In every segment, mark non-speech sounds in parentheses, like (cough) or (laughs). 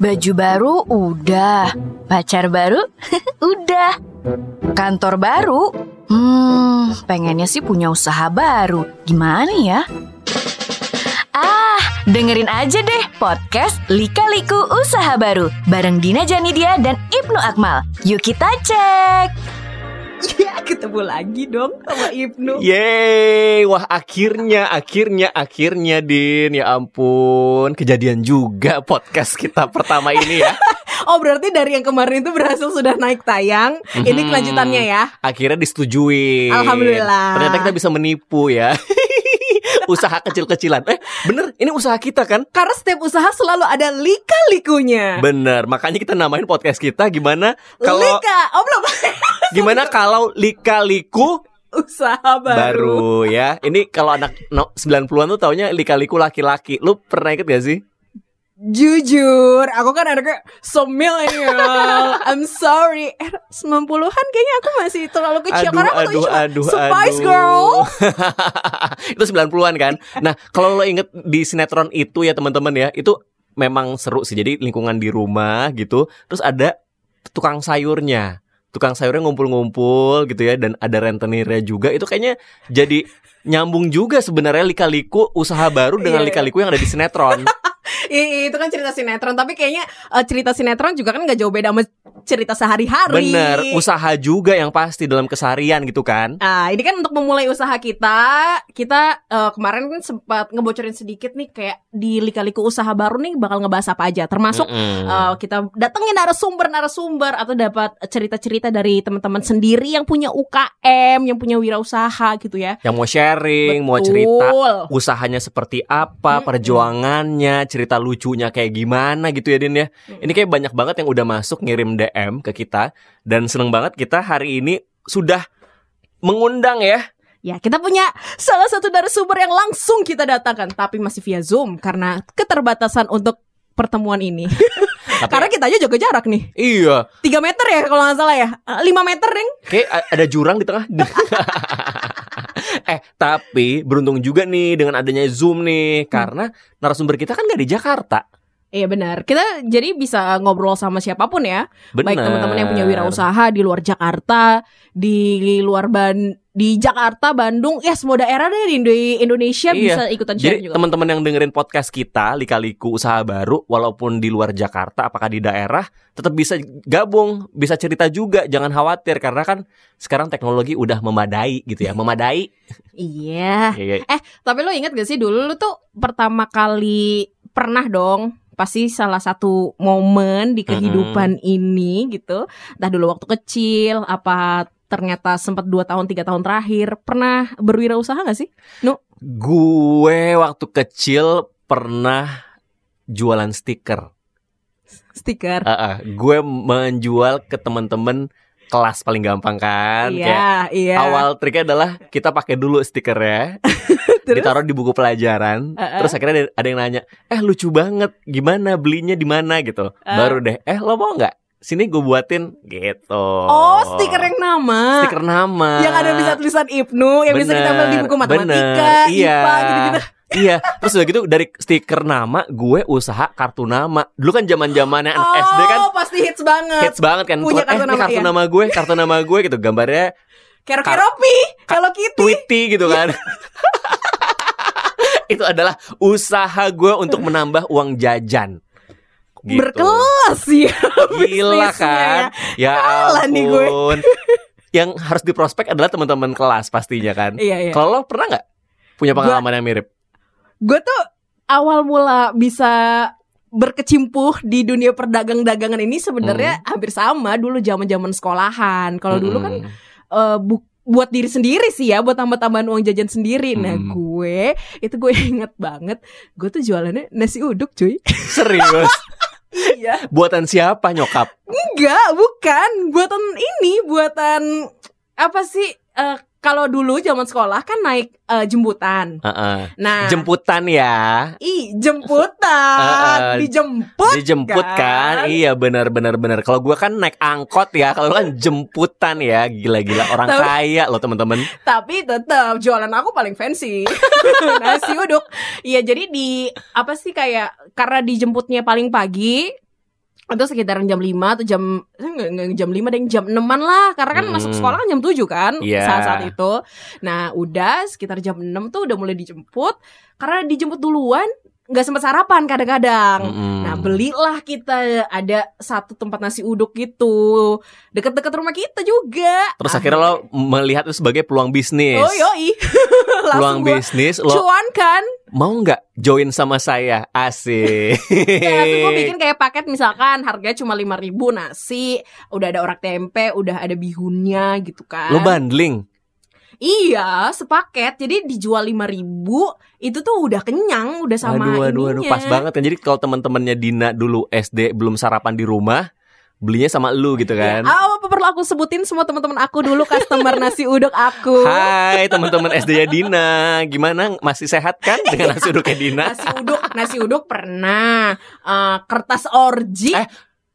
Baju baru udah, pacar baru (laughs) udah, kantor baru. Hmm, pengennya sih punya usaha baru. Gimana ya? Ah, dengerin aja deh podcast Lika Liku Usaha Baru bareng Dina Janidia dan Ibnu Akmal. Yuk kita cek. (laughs) Ya ketemu lagi dong sama Ibnu. Yeay, wah akhirnya, akhirnya, akhirnya Din. Ya ampun, kejadian juga podcast kita pertama ini ya. (laughs) Oh berarti dari yang kemarin itu berhasil sudah naik tayang. Ini Mhm. kelanjutannya ya? Akhirnya disetujui Alhamdulillah. Ternyata kita bisa menipu ya. (laughs) Usaha kecil-kecilan. Eh bener, ini usaha kita kan? Karena setiap usaha selalu ada lika-likunya. Bener, makanya kita namain podcast kita gimana? Kalau Lika Oh belum (laughs) Gimana kalau lika-liku? Usaha baru, baru ya. Ini kalau anak no, 90-an tuh taunya lika-liku laki-laki. Lu pernah ikut gak sih? Jujur Aku kan anaknya So millennial (laughs) I'm sorry. Eh 90an kayaknya aku masih terlalu kecil. Karena aku tuh cuma Spice Girl. (laughs) Itu 90-an kan. Nah, kalau lo inget di sinetron itu ya teman-teman ya, itu memang seru sih. Jadi lingkungan di rumah gitu, terus ada tukang sayurnya. Tukang sayurnya ngumpul-ngumpul gitu ya dan ada rentenirnya juga. Itu kayaknya jadi nyambung juga sebenarnya lika-liku usaha baru dengan Iya. lika-liku yang ada di sinetron. (laughs) (laughs) I- Itu kan cerita sinetron Tapi kayaknya eh, cerita sinetron juga kan gak jauh beda sama cerita sehari-hari Bener, usaha juga yang pasti dalam keseharian gitu kan. Nah, ini kan untuk memulai usaha kita, kita eh, kemarin kan sempat ngebocorin sedikit nih kayak di lika-liku usaha baru nih bakal ngebahas apa aja, termasuk Mm-mm. eh, kita datengin narasumber-narasumber atau dapat cerita-cerita dari teman-teman sendiri yang punya UKM, yang punya wirausaha gitu ya. yang mau sharing, mau Betul. cerita usahanya seperti apa, Mm-mm. perjuangannya, cerita lucunya kayak gimana gitu ya Din ya. Ini kayak banyak banget yang udah masuk ngirim DM ke kita dan seneng banget kita hari ini sudah mengundang ya. Ya, kita punya salah satu narasumber yang langsung kita datangkan, tapi masih via Zoom karena keterbatasan untuk pertemuan ini. (laughs) Tapi karena kita aja jaga jarak nih. iya, 3 meter ya kalau nggak salah ya. Eh, 5 meter, Ding. kayak a- ada jurang di tengah. (laughs) eh, tapi beruntung juga nih dengan adanya Zoom nih karena narasumber kita kan gak di Jakarta. Iya benar. Kita jadi bisa ngobrol sama siapa pun ya. Bener. Baik teman-teman yang punya wirausaha di luar Jakarta, di luar Ban di Jakarta, Bandung, ya semua daerah deh di Indo- Indonesia Iya. bisa ikutan share Jadi juga. teman-teman yang dengerin podcast kita Lika-liku usaha baru walaupun di luar Jakarta apakah di daerah tetap bisa gabung, bisa cerita juga, jangan khawatir karena kan sekarang teknologi udah memadai gitu ya, memadai. (laughs) Iya. Iya, iya. Tapi lo inget gak sih dulu lu tuh pertama kali pernah dong pasti salah satu momen di kehidupan ini gitu. Entah dulu waktu kecil apa ternyata sempat dua tahun tiga tahun terakhir pernah berwirausaha gak sih? Gue waktu kecil pernah jualan stiker. Stiker. Ah, ah. gue menjual ke teman-teman kelas paling gampang kan. Kayak Iya, iya. awal triknya adalah kita pakai dulu stikernya. (laughs) Ditaruh di buku pelajaran. Uh-uh. Terus akhirnya ada, ada yang nanya, eh lucu banget, gimana belinya di mana gitu. Uh. Baru deh, eh lo mau nggak? Sini gue buatin gitu. Oh, stiker yang nama. stiker nama. Yang ada bisa tulisan Ibnu, yang bisa Bener, ditempel di buku matematika, bener, iya. IPA gitu-gitu. (laughs) Iya, terus udah gitu dari stiker nama gue usaha kartu nama. Dulu kan zaman-zamannya anak oh, SD kan pasti hits banget. hits banget kan. Punya Tukar, kartu eh, nama, kartu iya. nama gue, kartu nama gue gitu. Gambarnya Kero Keropi, Hello Kitty. Tweety gitu kan. (laughs) Itu adalah usaha gue untuk menambah uang jajan. Gitu. Berkelas (laughs) ya. Gila kan? Ya Kalah nih gue. ampun. (laughs) Yang harus diprospek adalah teman-teman kelas pastinya kan. Iya, iya. Kalau lo pernah nggak punya pengalaman yang mirip? Gue tuh awal mula bisa berkecimpuh di dunia perdagang-dagangan ini sebenarnya hampir sama dulu zaman-zaman sekolahan. Kalau dulu kan eh, bu- buat diri sendiri sih ya, buat tambah-tambahan uang jajan sendiri. Nah, Hmm. gue itu gue (laughs) inget banget, gue tuh jualannya nasi uduk, cuy. serius. Iya. (laughs) Buatan siapa nyokap? Enggak, bukan. Buatan ini, buatan apa sih? eh, kalau dulu zaman sekolah kan naik eh, jemputan. Heeh. Nah, Jemputan ya. ih jemputan, (laughs) Eh, eh, dijemput. Dijemput kan? kan? Iya benar benar benar. Kalau gua kan naik angkot ya, kalau kan jemputan ya. Gila-gila orang Tapi- kaya loh teman-teman. Tapi tetap jualan aku paling fancy. (laughs) Nasi uduk. Iya, jadi di apa sih kayak karena dijemputnya paling pagi itu sekitaran jam 5 atau jam eh, jam 5 dan jam 6 lah karena kan Hmm. masuk sekolah kan jam 7 kan saat-saat itu. Nah, udah sekitar jam 6 tuh udah mulai dijemput karena dijemput duluan nggak sempat sarapan kadang-kadang. Mm-mm. Nah belilah kita ada satu tempat nasi uduk gitu deket-deket rumah kita juga. Terus akhirnya lo melihat itu sebagai peluang bisnis. Oh yoi (laughs) peluang bisnis lo cuan kan mau nggak join sama saya? Asik. (laughs) Ya langsung gue bikin kayak paket misalkan harganya cuma lima ribu nasi Udah ada orak tempe, udah ada bihunnya gitu kan Lo bundling. Iya sepaket jadi dijual lima ribu Itu tuh udah kenyang udah sama aduh, aduh, aduh, ininya pas banget kan. Jadi kalau teman-temannya Dina dulu SD belum sarapan di rumah, belinya sama lu gitu kan. Ah, apa perlu aku sebutin semua teman-teman aku dulu customer nasi uduk aku Hai teman-teman SD ya Dina, gimana masih sehat kan (laughs) dengan nasi uduknya Dina? Nasi uduk, nasi uduk pernah Eh, Kertas orji Eh,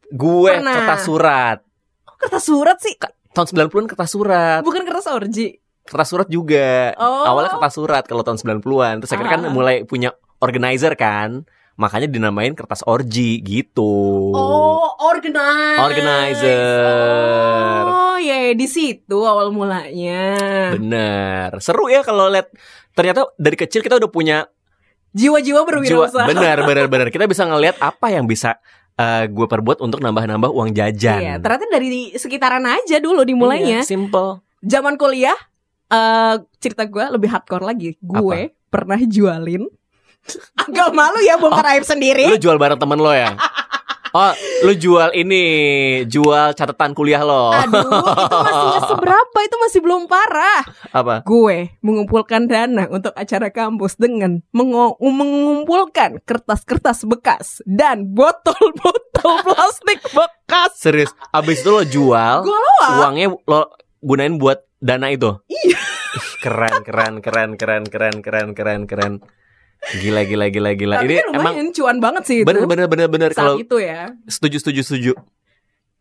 Gue Pernah. kertas surat. Kok kertas surat sih? Tahun 90-an kertas surat. Bukan kertas orji Kertas surat juga. Oh. Awalnya kertas surat kalau tahun 90-an. Terus akhirnya kan Ah. mulai punya organizer kan. Makanya dinamain kertas orji gitu. Oh, organize. Organizer. Oh, ya di situ awal mulanya. Bener. Seru ya kalau lihat ternyata dari kecil kita udah punya Jiwa-jiwa jiwa. berwirausaha. Bener, bener, bener. Kita bisa ngelihat apa yang bisa eh, gue perbuat untuk nambah-nambah uang jajan. Iya, ternyata dari sekitaran aja dulu dimulainya. Iya, simple. Zaman kuliah, eh cerita gue lebih hardcore lagi. Gue pernah jualin. (laughs) Agak malu ya bongkar aib sendiri. Lu jual bareng temen lo ya? Oh, lu jual ini, jual catatan kuliah lo. Aduh, itu masih (laughs) seberapa, itu masih belum parah. Apa? Gue mengumpulkan dana untuk acara kampus dengan mengumpulkan kertas-kertas bekas dan botol-botol (laughs) plastik bekas. Serius? Abis itu lo jual, Gue loa. uangnya lo gunain buat dana itu? Iya. Keren, keren, keren, keren, keren, keren, keren, keren. Gila, gila, gila, gila. Tapi Ini kan emang cuan banget sih itu. bener, bener, bener, bener. Kalau itu ya. setuju, setuju, setuju.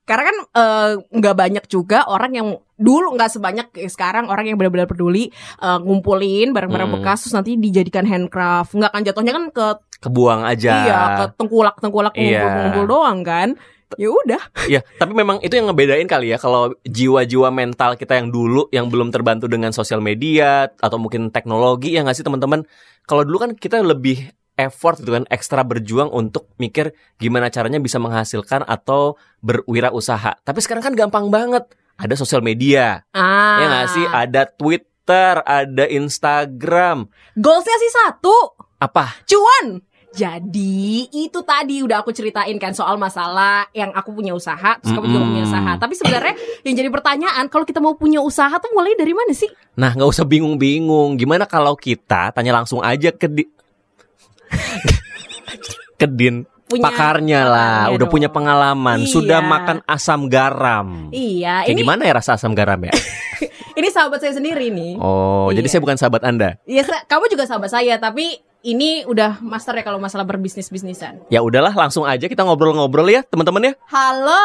Karena kan eh, nggak banyak juga orang yang dulu nggak sebanyak kayak sekarang orang yang benar-benar peduli eh, ngumpulin barang-barang Hmm. bekas terus nanti dijadikan handcraft. Nggak kan jatuhnya kan ke Kebuang aja. iya ke tengkulak-tengkulak Iya. ngumpul-ngumpul doang kan. Ya udah. (laughs) Iya, tapi memang itu yang ngebedain kali ya kalau jiwa-jiwa mental kita yang dulu yang belum terbantu dengan sosial media atau mungkin teknologi ya nggak sih teman-teman? Kalau dulu kan kita lebih effort gitu kan, ekstra berjuang untuk mikir gimana caranya bisa menghasilkan atau berwirausaha. Tapi sekarang kan gampang banget. Ada sosial media, Ah. ya nggak sih? Ada Twitter, ada Instagram. Goalsnya sih satu, Apa? cuan. Jadi itu tadi udah aku ceritain kan soal masalah yang aku punya usaha, terus kamu juga punya usaha. Tapi sebenarnya yang jadi pertanyaan kalau kita mau punya usaha tuh mulai dari mana sih? Nah, nggak usah bingung-bingung. Gimana kalau kita tanya langsung aja ke di (laughs) ke Din Punya pakarnya lah, pakarnya udah dong. punya pengalaman, Iya. sudah makan asam garam. Iya, Kayak ini gimana ya rasa asam garam ya? (laughs) ini sahabat saya sendiri nih. Oh, jadi Iya. saya bukan sahabat Anda. Iya, sa- kamu juga sahabat saya, tapi ini udah master ya kalau masalah berbisnis bisnisan. Ya udahlah, langsung aja kita ngobrol-ngobrol ya, teman-teman ya. Halo.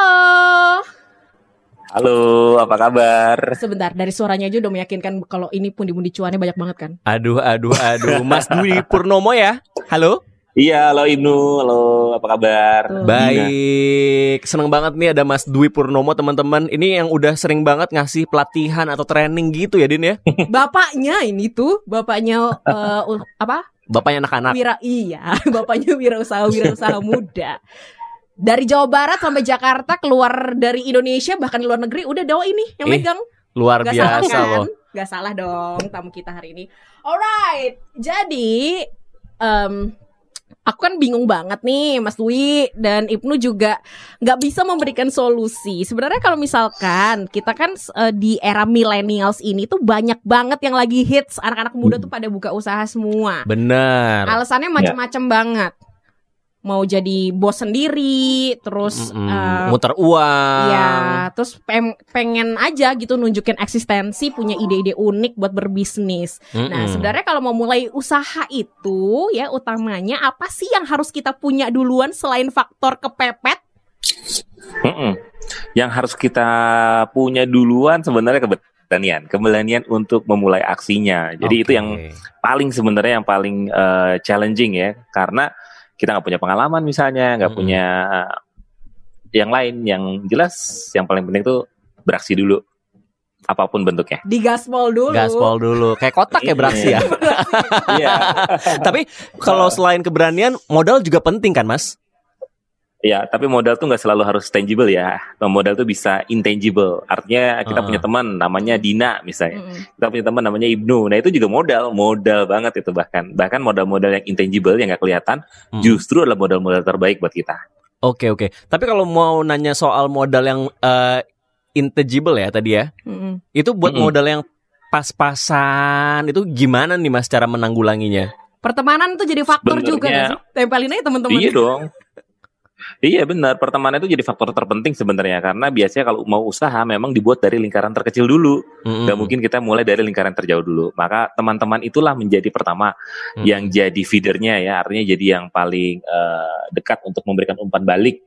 Halo, apa kabar? Sebentar, dari suaranya aja udah meyakinkan kalau ini pundi-pundi cuannya banyak banget kan? Aduh, aduh, aduh, Mas Dwi Purnomo ya. Halo. Iya, halo Inu, halo, apa kabar? Halo. Baik, seneng banget nih ada Mas Dwi Purnomo teman-teman. Ini yang udah sering banget ngasih pelatihan atau training gitu ya, Din ya. (laughs) Bapaknya ini tuh, bapaknya eh, u- apa? Bapaknya anak-anak. Wira iya, (laughs) bapaknya wirausaha wirausaha muda. Dari Jawa Barat sampai Jakarta, keluar dari Indonesia bahkan luar negeri udah Dawa ini yang Ih, megang. Luar Gak salah biasa kan? loh. Gak salah dong tamu kita hari ini. Alright, jadi em, aku kan bingung banget nih Mas Dwi dan Ibnu juga nggak bisa memberikan solusi. Sebenarnya kalau misalkan kita kan eh, di era millennials ini tuh banyak banget yang lagi hits anak-anak muda tuh pada buka usaha semua. Bener. Alasannya macam-macam banget. Mau jadi bos sendiri, terus Mm-mm. eh, muter uang. Ya, terus pem- pengen aja gitu nunjukin eksistensi, punya ide-ide unik buat berbisnis. Nah, Mm-mm. sebenarnya kalau mau mulai usaha itu, ya utamanya apa sih yang harus kita punya duluan selain faktor kepepet? Mm-mm. Yang harus kita punya duluan sebenarnya keberanian, keberanian untuk memulai aksinya. Jadi itu Oke. yang paling sebenarnya yang paling eh, challenging ya, karena kita nggak punya pengalaman misalnya, nggak Mm-mm. punya yang lain. Yang jelas, yang paling penting itu beraksi dulu, apa pun bentuknya. Di gaspol dulu. gaspol dulu. Kayak kotak ya beraksi ya. Iya. (laughs) Tapi kalau selain keberanian, modal juga penting kan, Mas? Ya, tapi modal tuh nggak selalu harus tangible ya. Modal tuh bisa intangible. Artinya kita Ah. punya teman namanya Dina misalnya. Mm-mm. Kita punya teman namanya Ibnu. Nah itu juga modal, modal banget itu bahkan. Bahkan modal-modal yang intangible yang nggak kelihatan Hmm. justru adalah modal-modal terbaik buat kita. Oke oke. Tapi kalau mau nanya soal modal yang eh, intangible ya tadi ya, Mm-mm. itu buat Mm-mm. modal yang pas-pasan itu gimana nih Mas cara menanggulanginya? Pertemanan tuh jadi faktor juga Sebenarnya- gak sih? Tempelin aja teman-teman. Iya dong. Iya benar, pertemanan itu jadi faktor terpenting sebenarnya karena biasanya kalau mau usaha memang dibuat dari lingkaran terkecil dulu. Mm-mm. Gak mungkin kita mulai dari lingkaran terjauh dulu. Maka teman-teman itulah menjadi pertama Hmm. yang jadi feedernya ya, artinya jadi yang paling eh, dekat untuk memberikan umpan balik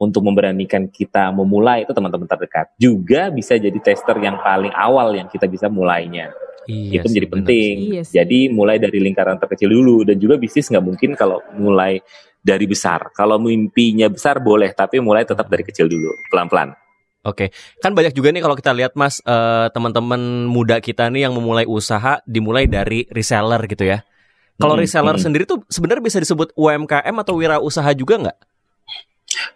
untuk memberanikan kita memulai itu teman-teman terdekat. Juga bisa jadi tester yang paling awal yang kita bisa mulainya. Iya itu sih, menjadi benar penting. sih. Iya sih. Jadi mulai dari lingkaran terkecil dulu dan juga bisnis nggak mungkin kalau mulai dari besar. Kalau mimpinya besar boleh, tapi mulai tetap dari kecil dulu, pelan-pelan. Oke, kan banyak juga nih kalau kita lihat Mas eh, teman-teman muda kita nih yang memulai usaha dimulai dari reseller gitu ya. Kalau Mm-mm, reseller mm-mm. sendiri tuh sebenarnya bisa disebut UMKM atau wirausaha juga nggak?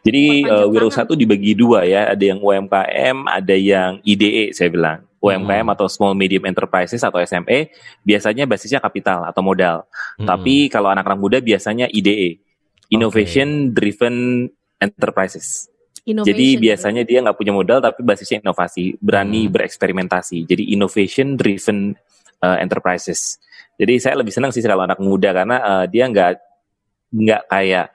Jadi uh, wirausaha itu dibagi dua ya, ada yang UMKM, ada yang IDE saya bilang. UMKM Hmm. atau Small Medium Enterprises atau SME biasanya basisnya kapital atau modal. Mm-mm. Tapi kalau anak-anak muda biasanya IDE, Innovation Driven Enterprises. Innovation. Jadi biasanya dia nggak punya modal tapi basisnya inovasi, berani Hmm. bereksperimentasi. Jadi innovation driven uh, enterprises. Jadi saya lebih senang sih kalau anak muda karena uh, dia nggak nggak kayak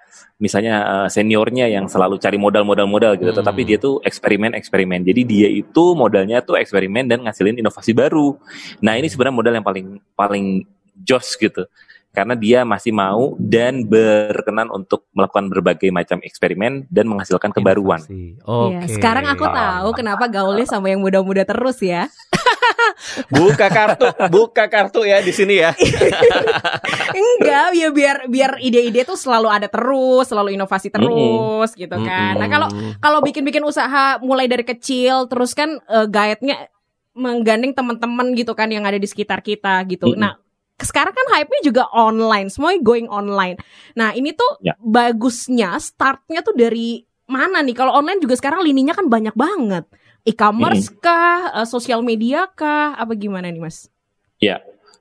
misalnya uh, seniornya yang selalu cari modal-modal-modal gitu, Hmm. tetapi dia tuh eksperimen-eksperimen. Jadi dia itu modalnya tuh eksperimen dan ngasilin inovasi baru. Nah ini sebenarnya modal yang paling paling jos gitu karena dia masih mau dan berkenan untuk melakukan berbagai macam eksperimen dan menghasilkan kebaruan. Inovasi. Iya, Oke. sekarang aku tahu kenapa gaulnya sama yang muda-muda terus ya. (laughs) Buka kartu, buka kartu ya di sini ya. (laughs) Enggak, ya biar biar ide-ide tuh selalu ada terus, selalu inovasi terus gitu kan. Nah, kalau kalau bikin-bikin usaha mulai dari kecil terus kan eh, guide-nya menggandeng teman-teman gitu kan yang ada di sekitar kita gitu. Mm-mm. Nah, sekarang kan hype-nya juga online, semuanya going online. Nah, ini tuh Ya. bagusnya startnya tuh dari mana nih? Kalau online juga sekarang lininya kan banyak banget. E-commerce kah, eh, sosial media kah, apa gimana nih, Mas?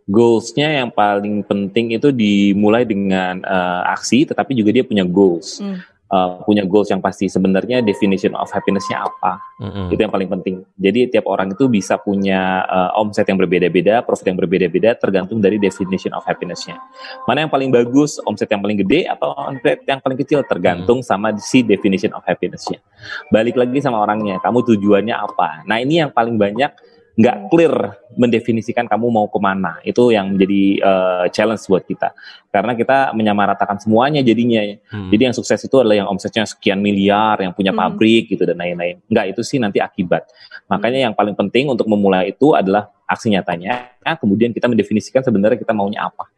Goals-nya yang paling penting itu dimulai dengan eh, aksi, tetapi juga dia punya goals. Hmm. Eh, punya goals yang pasti sebenarnya definition of happiness-nya apa? Mm-mm. Itu yang paling penting. Jadi tiap orang itu bisa punya eh, omset yang berbeda-beda, profit yang berbeda-beda, tergantung dari definition of happiness-nya. Mana yang paling bagus, omset yang paling gede atau omset yang paling kecil, tergantung sama si definition of happiness-nya. Balik lagi sama orangnya, kamu tujuannya apa? Nah ini yang paling banyak nggak clear mendefinisikan kamu mau ke mana. Itu yang menjadi eh, challenge buat kita. Karena kita menyamaratakan semuanya jadinya. Hmm. Jadi yang sukses itu adalah yang omsetnya sekian miliar, yang punya Hmm. pabrik gitu dan lain-lain. Enggak, itu sih nanti akibat. Makanya yang paling penting untuk memulai itu adalah aksi nyatanya. Kemudian kita mendefinisikan sebenarnya kita maunya apa.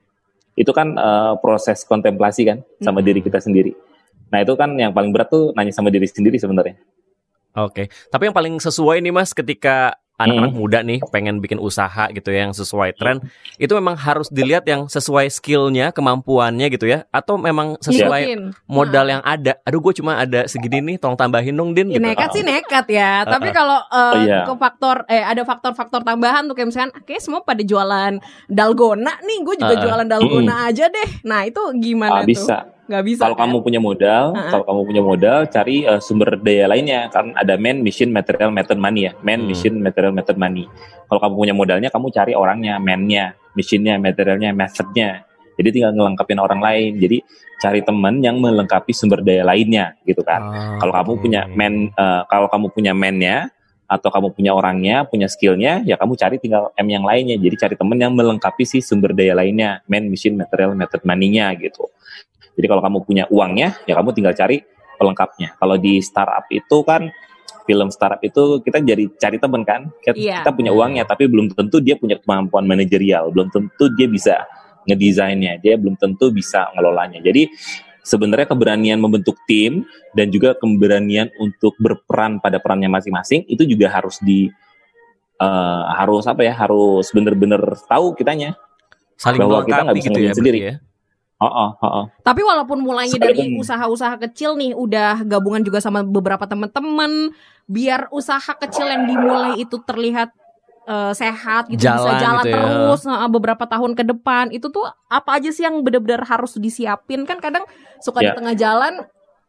Itu kan eh, proses kontemplasi kan sama Hmm. diri kita sendiri. Nah itu kan yang paling berat tuh nanya sama diri sendiri sebenarnya. Oke, tapi yang paling sesuai nih Mas ketika anak-anak Hmm. muda nih pengen bikin usaha gitu ya yang sesuai tren, itu memang harus dilihat yang sesuai skillnya, kemampuannya gitu ya, atau memang sesuai Mungkin. modal yang ada. Aduh, gue cuma ada segini nih, tolong tambahin dong Din. Ya, Gitu. nekat sih nekat ya. (laughs) Tapi kalau eh, Oh, iya. ke faktor eh ada faktor-faktor tambahan tuh kayak misalkan kayak semua pada jualan dalgona nih, gue juga Uh-uh. jualan dalgona aja deh. Nah, itu gimana Ah, tuh? bisa. Gak bisa. Kalau kan? kamu punya modal, Uh-uh. kalau kamu punya modal, cari eh, sumber daya lainnya. Kan ada man, mission, material, method, money ya. Man, Hmm. mission, material, method, money. Kalau kamu punya modalnya, kamu cari orangnya, man-nya, mission-nya, materialnya, method-nya. Jadi tinggal ngelengkapin orang lain. Jadi cari teman yang melengkapi sumber daya lainnya gitu kan. Ah, Kalau kamu punya man, eh, kalau kamu punya man-nya atau kamu punya orangnya, punya skillnya, ya kamu cari tinggal M yang lainnya. Jadi cari teman yang melengkapi si sumber daya lainnya, man, machine, material, method, money-nya gitu. Jadi kalau kamu punya uangnya, ya kamu tinggal cari pelengkapnya. Kalau di startup itu kan film startup itu kita jadi cari teman kan. Kita, Iya. kita punya uangnya, tapi belum tentu dia punya kemampuan manajerial, belum tentu dia bisa ngedesainnya, dia belum tentu bisa ngelolanya. Jadi sebenarnya keberanian membentuk tim dan juga keberanian untuk berperan pada perannya masing-masing itu juga harus di eh, harus apa ya harus bener-bener tahu kitanya. saling bahwa kita melengkapi nggak bisa gitu ya sendiri. ya. Oh, oh, oh, oh. Tapi walaupun mulainya dari usaha-usaha kecil nih, udah gabungan juga sama beberapa teman-teman, biar usaha kecil yang dimulai itu terlihat eh, sehat gitu, bisa Jalan jalan gitu ya. terus eh, beberapa tahun ke depan. Itu tuh apa aja sih yang benar-benar harus disiapin? Kan kadang suka di Ya. tengah jalan,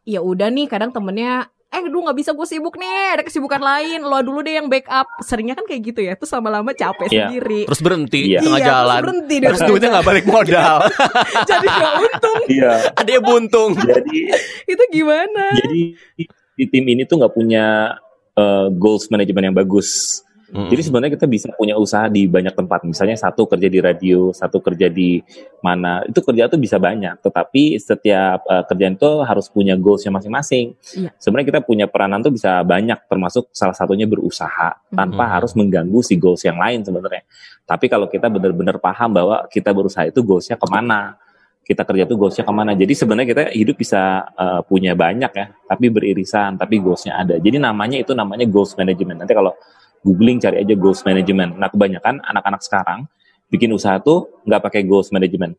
ya udah nih, kadang temennya eh dulu nggak bisa gue sibuk nih ada kesibukan lain lo dulu deh yang backup seringnya kan kayak gitu ya terus lama-lama capek Iya. sendiri Terus berhenti Iya. di tengah Iya, terus jalan. berhenti deh. Terus duitnya nggak balik modal. (laughs) jadi gak untung Iya. Ada yang buntung. jadi (laughs) itu gimana jadi di tim ini tuh nggak punya eh, goals management yang bagus. Jadi sebenarnya kita bisa punya usaha di banyak tempat. Misalnya satu kerja di radio, satu kerja di mana. Itu kerja tuh bisa banyak. Tetapi setiap eh, kerjaan itu harus punya goalsnya masing-masing. Iya. Sebenarnya kita punya peranan tuh bisa banyak. Termasuk salah satunya berusaha tanpa Mhm. harus mengganggu si goals yang lain sebenarnya. Tapi kalau kita benar-benar paham bahwa kita berusaha itu goalsnya ke mana, kita kerja tuh goalsnya ke mana. Jadi sebenarnya kita hidup bisa eh, punya banyak ya, tapi beririsan, tapi goalsnya ada. Jadi namanya itu namanya goals management. Nanti kalau googling cari aja goals management. Nah kebanyakan anak-anak sekarang bikin usaha tuh nggak pakai goals management.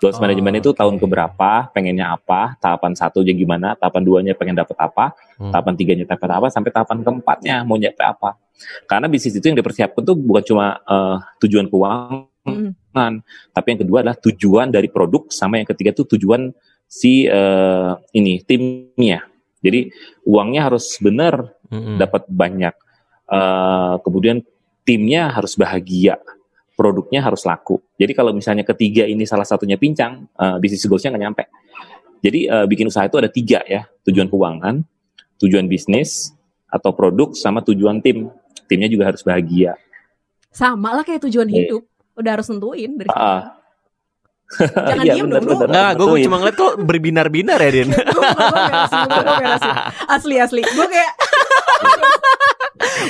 Goals Oh, management itu tahun oke. keberapa, pengennya apa, tahapan satu aja gimana, tahapan duanya pengen dapat apa, Hmm. tahapan tiganya dapat apa, sampai tahapan keempatnya mau nyampe apa. Karena bisnis itu yang dipersiapkan tuh bukan cuma eh, tujuan keuangan, Mm. tapi yang kedua adalah tujuan dari produk, sama yang ketiga tuh tujuan si eh, ini timnya. Jadi uangnya harus benar, Mm-mm. dapat banyak. Eh, kemudian timnya harus bahagia, produknya harus laku. Jadi kalau misalnya ketiga ini salah satunya pincang, eh, bisnis goalsnya nggak nyampe. Jadi eh, bikin usaha itu ada tiga ya, tujuan keuangan, tujuan bisnis atau produk, sama tujuan tim. Timnya juga harus bahagia. sama lah kayak tujuan Iya. hidup udah harus nentuin dari Ah. jangan (laughs) Iya, diem bener, dong lu bener. Nggak, gue cuma ngeliat kok berbinar-binar ya, Din. Asli asli gue kayak (laughs)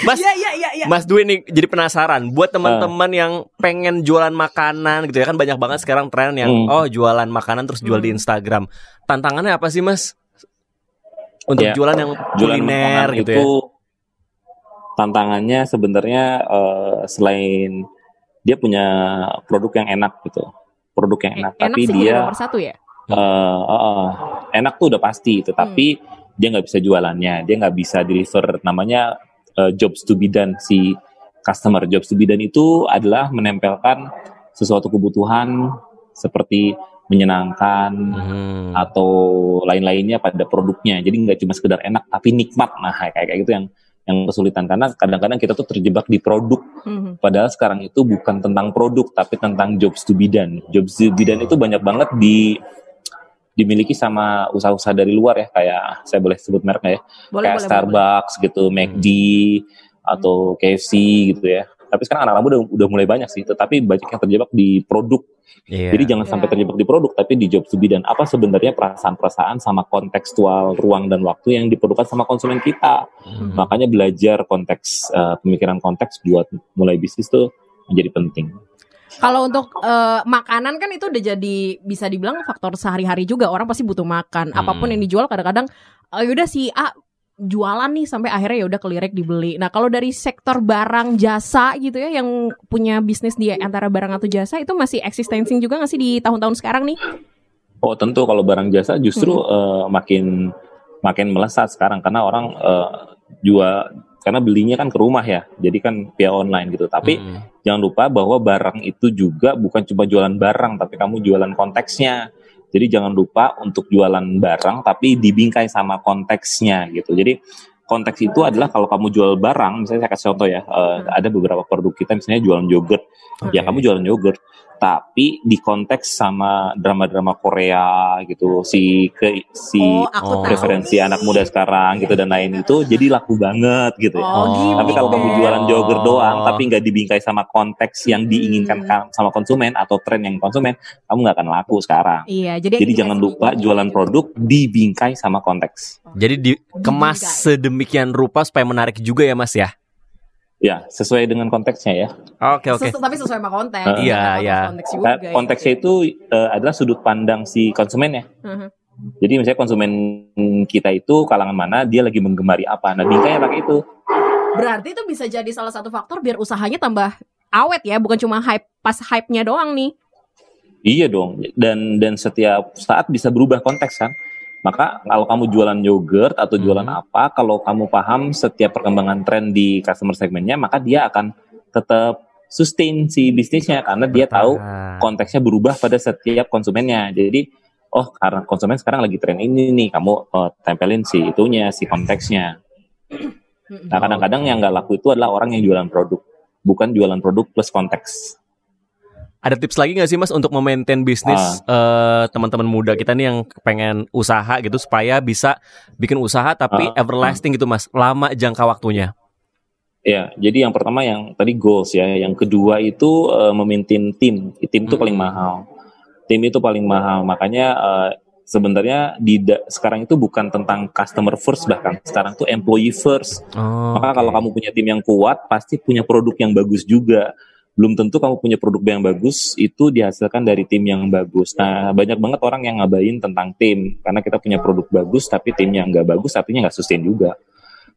Mas, ya ya ya ya Mas Dwi nih jadi penasaran buat teman-teman yang pengen jualan makanan gitu ya kan banyak banget sekarang tren yang Hmm. oh jualan makanan terus jual di Hmm. Instagram. Tantangannya apa sih Mas? Untuk Ya, jualan yang Jualan kuliner gitu itu ya. tantangannya sebenarnya eh, selain dia punya produk yang enak gitu, produk yang enak, enak tapi sih dia nomor satu ya eh, eh, eh, enak tuh udah pasti, tetapi dia nggak bisa jualannya, dia nggak bisa deliver namanya eh, jobs to be done si customer. Jobs to be done itu adalah menempelkan sesuatu kebutuhan seperti menyenangkan Hmm. atau lain-lainnya pada produknya. Jadi nggak cuma sekedar enak tapi nikmat. Nah kayak kayak gitu yang yang kesulitan karena kadang-kadang kita tuh terjebak di produk. Mhm. Padahal sekarang itu bukan tentang produk tapi tentang jobs to be done. Jobs to be done itu banyak banget di dimiliki sama usaha-usaha dari luar ya kayak saya boleh sebut merek nggak ya boleh kayak boleh Starbucks gitu, McD atau KFC gitu ya. Tapi sekarang anak-anak muda udah, udah mulai banyak sih, tetapi banyak yang terjebak di produk. Iya. Jadi jangan Iya. sampai terjebak di produk, tapi di job to be dan apa sebenarnya perasaan-perasaan sama kontekstual ruang dan waktu yang diperlukan sama konsumen kita. Hmm. Makanya belajar konteks eh, pemikiran konteks buat mulai bisnis tuh menjadi penting. Kalau untuk eh, makanan kan itu udah jadi bisa dibilang faktor sehari-hari juga orang pasti butuh makan. Hmm. Apa pun yang dijual kadang-kadang eh, yaudah si A jualan nih sampai akhirnya ya udah kelirik dibeli. Nah kalau dari sektor barang jasa gitu ya yang punya bisnis di antara barang atau jasa itu masih existencing juga nggak sih di tahun-tahun sekarang nih? Oh tentu kalau barang jasa justru eh, makin makin melesat sekarang karena orang eh, jual karena belinya kan ke rumah ya, jadi kan via online gitu. Tapi Hmm. jangan lupa bahwa barang itu juga bukan cuma jualan barang, tapi kamu jualan konteksnya. Jadi jangan lupa untuk jualan barang, tapi dibingkai sama konteksnya gitu. Jadi konteks itu adalah kalau kamu jual barang, misalnya saya kasih contoh ya, eh, ada beberapa produk kita misalnya jualan yogurt, ya Oke. kamu jualan yogurt, tapi di konteks sama drama-drama Korea gitu si ke si Oh, Oh. tahu. preferensi nih. anak muda sekarang gitu dan lain itu jadi laku banget gitu ya. Oh, gini, Tapi kalau kamu jualan jogger doang, Oh. tapi nggak dibingkai sama konteks yang diinginkan Hmm. sama konsumen atau tren yang konsumen, kamu nggak akan laku sekarang. Iya, jadi Jadi jangan lupa jualan produk dibingkai sama konteks. Jadi dikemas Dibingkai. sedemikian rupa supaya menarik juga ya Mas ya. Ya, sesuai dengan konteksnya ya. Oke oke. Sesu- tapi sesuai sama konteks. Uh, iya, iya. Konteks juga. Nah, ya. konteksnya itu eh, adalah sudut pandang si konsumen ya. Mhm. Jadi misalnya konsumen kita itu kalangan mana, dia lagi menggemari apa. Nah, bingkai pakai itu. Berarti itu bisa jadi salah satu faktor biar usahanya tambah awet ya, bukan cuma hype pas hype-nya doang nih. Iya dong. Dan dan setiap saat bisa berubah konteks kan. Maka kalau kamu jualan yogurt atau jualan Hmm. apa, kalau kamu paham setiap perkembangan tren di customer segmennya, maka dia akan tetap sustain si bisnisnya karena dia tahu konteksnya berubah pada setiap konsumennya. Jadi, oh karena konsumen sekarang lagi tren ini nih, kamu eh, tempelin si itunya, si konteksnya. Nah, kadang-kadang yang nggak laku itu adalah orang yang jualan produk, bukan jualan produk plus konteks. Ada tips lagi nggak sih Mas untuk memaintain bisnis eh, teman-teman muda kita nih yang pengen usaha gitu supaya bisa bikin usaha tapi Ah, everlasting gitu Mas, lama jangka waktunya. Ya, jadi yang pertama yang tadi goals ya, yang kedua itu eh, memaintain tim. Tim itu Hmm. paling mahal. Tim itu paling mahal. Makanya eh, sebenarnya di sekarang itu bukan tentang customer first bahkan sekarang tuh employee first. Oh, Maka kalau kamu punya tim yang kuat, pasti punya produk yang bagus juga. Belum tentu kamu punya produk yang bagus itu dihasilkan dari tim yang bagus. Nah, banyak banget orang yang ngabain tentang tim karena kita punya produk bagus tapi timnya nggak bagus, artinya nggak sustain juga.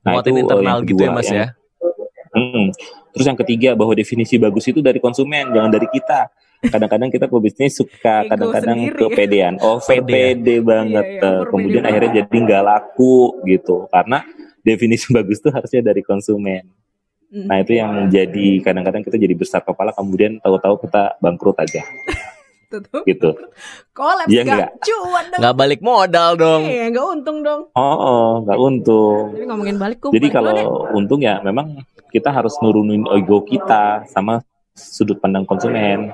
Nah, Muatin itu, internal yang gitu ya kedua. Mas Yang- ya. Mm. Terus yang ketiga bahwa definisi bagus itu dari konsumen, jangan dari kita. Kadang-kadang kita pebisnis suka kadang-kadang kepedean, (laughs) Pede ya? pede banget. Iya, iya, Eh, Kemudian akhirnya jadi nggak laku gitu, karena definisi (laughs) bagus itu harusnya dari konsumen. Nah itu yang jadi kadang-kadang kita jadi besar kepala, kemudian tahu-tahu kita bangkrut aja (laughs) gitu. Kolaps Iya gak nggak? cuan dong. Nggak balik modal dong. Iya, nggak untung dong. Oh, oh nggak untung. Jadi ngomongin balik Jadi kalau untung ya memang kita harus nurunin ego kita sama sudut pandang konsumen.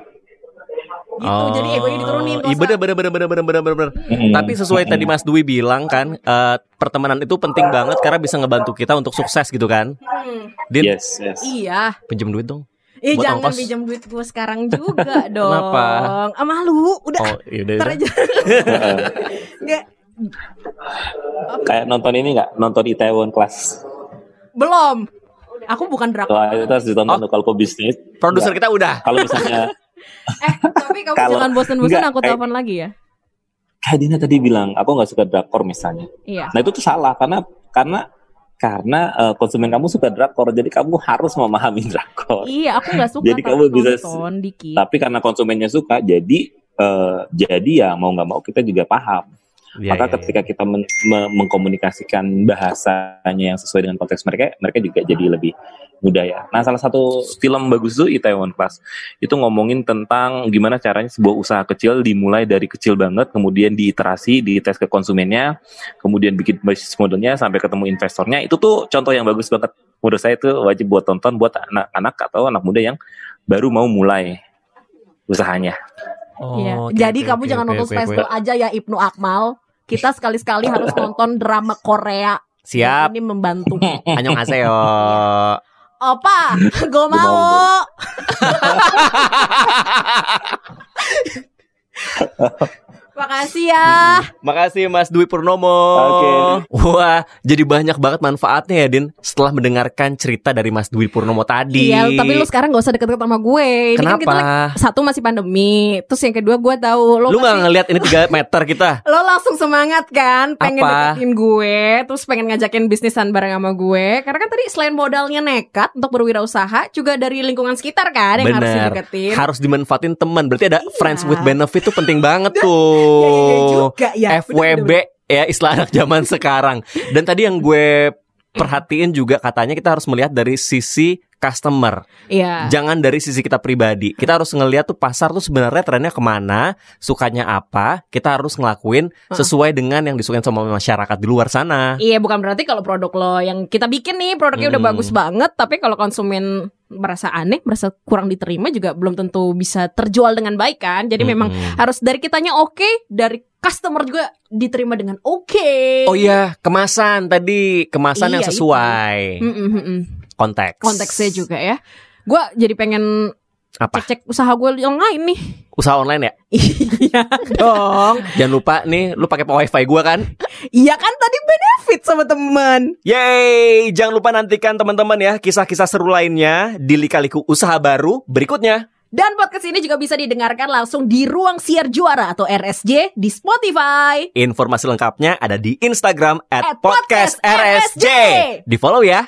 Gitu, jadi egonya diturunin. Iya bener bener bener bener bener bener bener. Mm-mm. Tapi sesuai tadi Mm-mm. Mas Dwi bilang kan, eh, pertemanan itu penting banget karena bisa ngebantu kita untuk sukses gitu kan. Hmm, Din, Yes, yes. Iya. pinjem duit dong. Eh Buat jangan ongkos. pinjam duit gue sekarang juga (laughs) dong. Kenapa? Ah, malu, udah Oh, yaudah. ntar yaudah. aja. (laughs) Nggak, Kayak nonton ini nggak? Nonton Itaewon Class. belum. Aku bukan drakor. Wah, itu harus ditonton Oh. kalau kau bisnis. Produser kita udah. Kalau misalnya (laughs) (laughs) Eh, tapi kamu Kalau- jangan bosan-bosan aku kayak- telepon lagi ya. kayak Dina tadi bilang, aku nggak suka drakor misalnya. Iya. Nah itu tuh salah karena karena karena eh, konsumen kamu suka drakor, jadi kamu harus memahami drakor. Iya, aku nggak suka Jadi kamu bisa- dikit. Tapi karena konsumennya suka, jadi eh, jadi ya mau nggak mau kita juga paham. Iya, Maka iya, ketika kita men- me- mengkomunikasikan bahasanya yang sesuai dengan konteks mereka, mereka juga jadi lebih mudah ya. Nah, salah satu film bagus tuh Itaewon Class. Itu ngomongin tentang gimana caranya sebuah usaha kecil dimulai dari kecil banget, kemudian diiterasi, dites ke konsumennya, kemudian bikin bisnis modelnya sampai ketemu investornya. Itu tuh contoh yang bagus banget. Menurut saya itu wajib buat tonton buat anak-anak atau anak muda yang baru mau mulai usahanya. Oh, Iya. oke, Jadi oke, kamu oke, jangan oke, nonton Space oke. Girl aja ya Ibnu Akmal. Kita sekali-sekali harus nonton drama Korea. Siap. Ini membantu. (laughs) Annyeonghaseyo. Apa? (laughs) Gue mau. (laughs) Makasih ya. (laughs) Makasih Mas Dwi Purnomo. Oke. Wah, jadi banyak banget manfaatnya ya Din setelah mendengarkan cerita dari Mas Dwi Purnomo tadi. Iya, tapi lu sekarang gak usah deket-deket sama gue. Ini kan kita Kenapa? lagi- satu masih pandemi. Terus yang kedua gue tahu lo Lu nggak pasti- ngelihat ini 3 (laughs) meter kita? lo langsung semangat kan pengen Apa? deketin gue terus pengen ngajakin bisnisan bareng sama gue karena kan tadi selain modalnya nekat untuk berwirausaha juga dari lingkungan sekitar kan yang harus Bener. dideketin Harus dimanfaatin teman. Berarti ada Iya. friends with benefit tuh penting banget (laughs) tuh. Ya, ya, ya juga ya FWB ya istilah anak zaman sekarang. Dan tadi yang gue perhatiin juga katanya kita harus melihat dari sisi customer, Iya. jangan dari sisi kita pribadi. Kita harus ngelihat tuh pasar tuh sebenarnya trennya ke mana, sukanya apa. Kita harus ngelakuin sesuai dengan yang disukain sama masyarakat di luar sana. Iya bukan berarti kalau produk lo yang kita bikin nih produknya udah Hmm. bagus banget tapi kalau konsumen merasa aneh, merasa kurang diterima juga belum tentu bisa terjual dengan baik kan. Jadi memang Mm-mm. harus dari kitanya oke, dari customer juga diterima dengan oke. Oh iya, kemasan tadi, kemasan yang Iya, sesuai Mm, mm, mm, mm. konteks. Konteksnya juga ya. Gua jadi pengen Apa? cek-cek usaha gue yang lain nih. Usaha online ya? (laughs) Iya dong. Jangan lupa nih, lu pakai wifi gua kan? Iya kan tadi benefit sama teman. Yeay, jangan lupa nantikan teman-teman ya kisah-kisah seru lainnya di Lika-Liku Usaha Baru berikutnya. Dan podcast ini juga bisa didengarkan langsung di Ruang Siar Juara atau RSJ di Spotify. Informasi lengkapnya ada di Instagram at At podcast. RSJ. Di follow ya.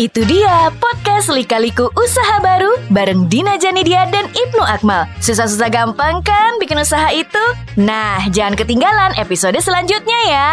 Itu dia podcast Lika-Liku Usaha Baru bareng Dina Janidia dan Ibnu Akmal. Susah-susah gampang kan bikin usaha itu? Nah, jangan ketinggalan episode selanjutnya ya.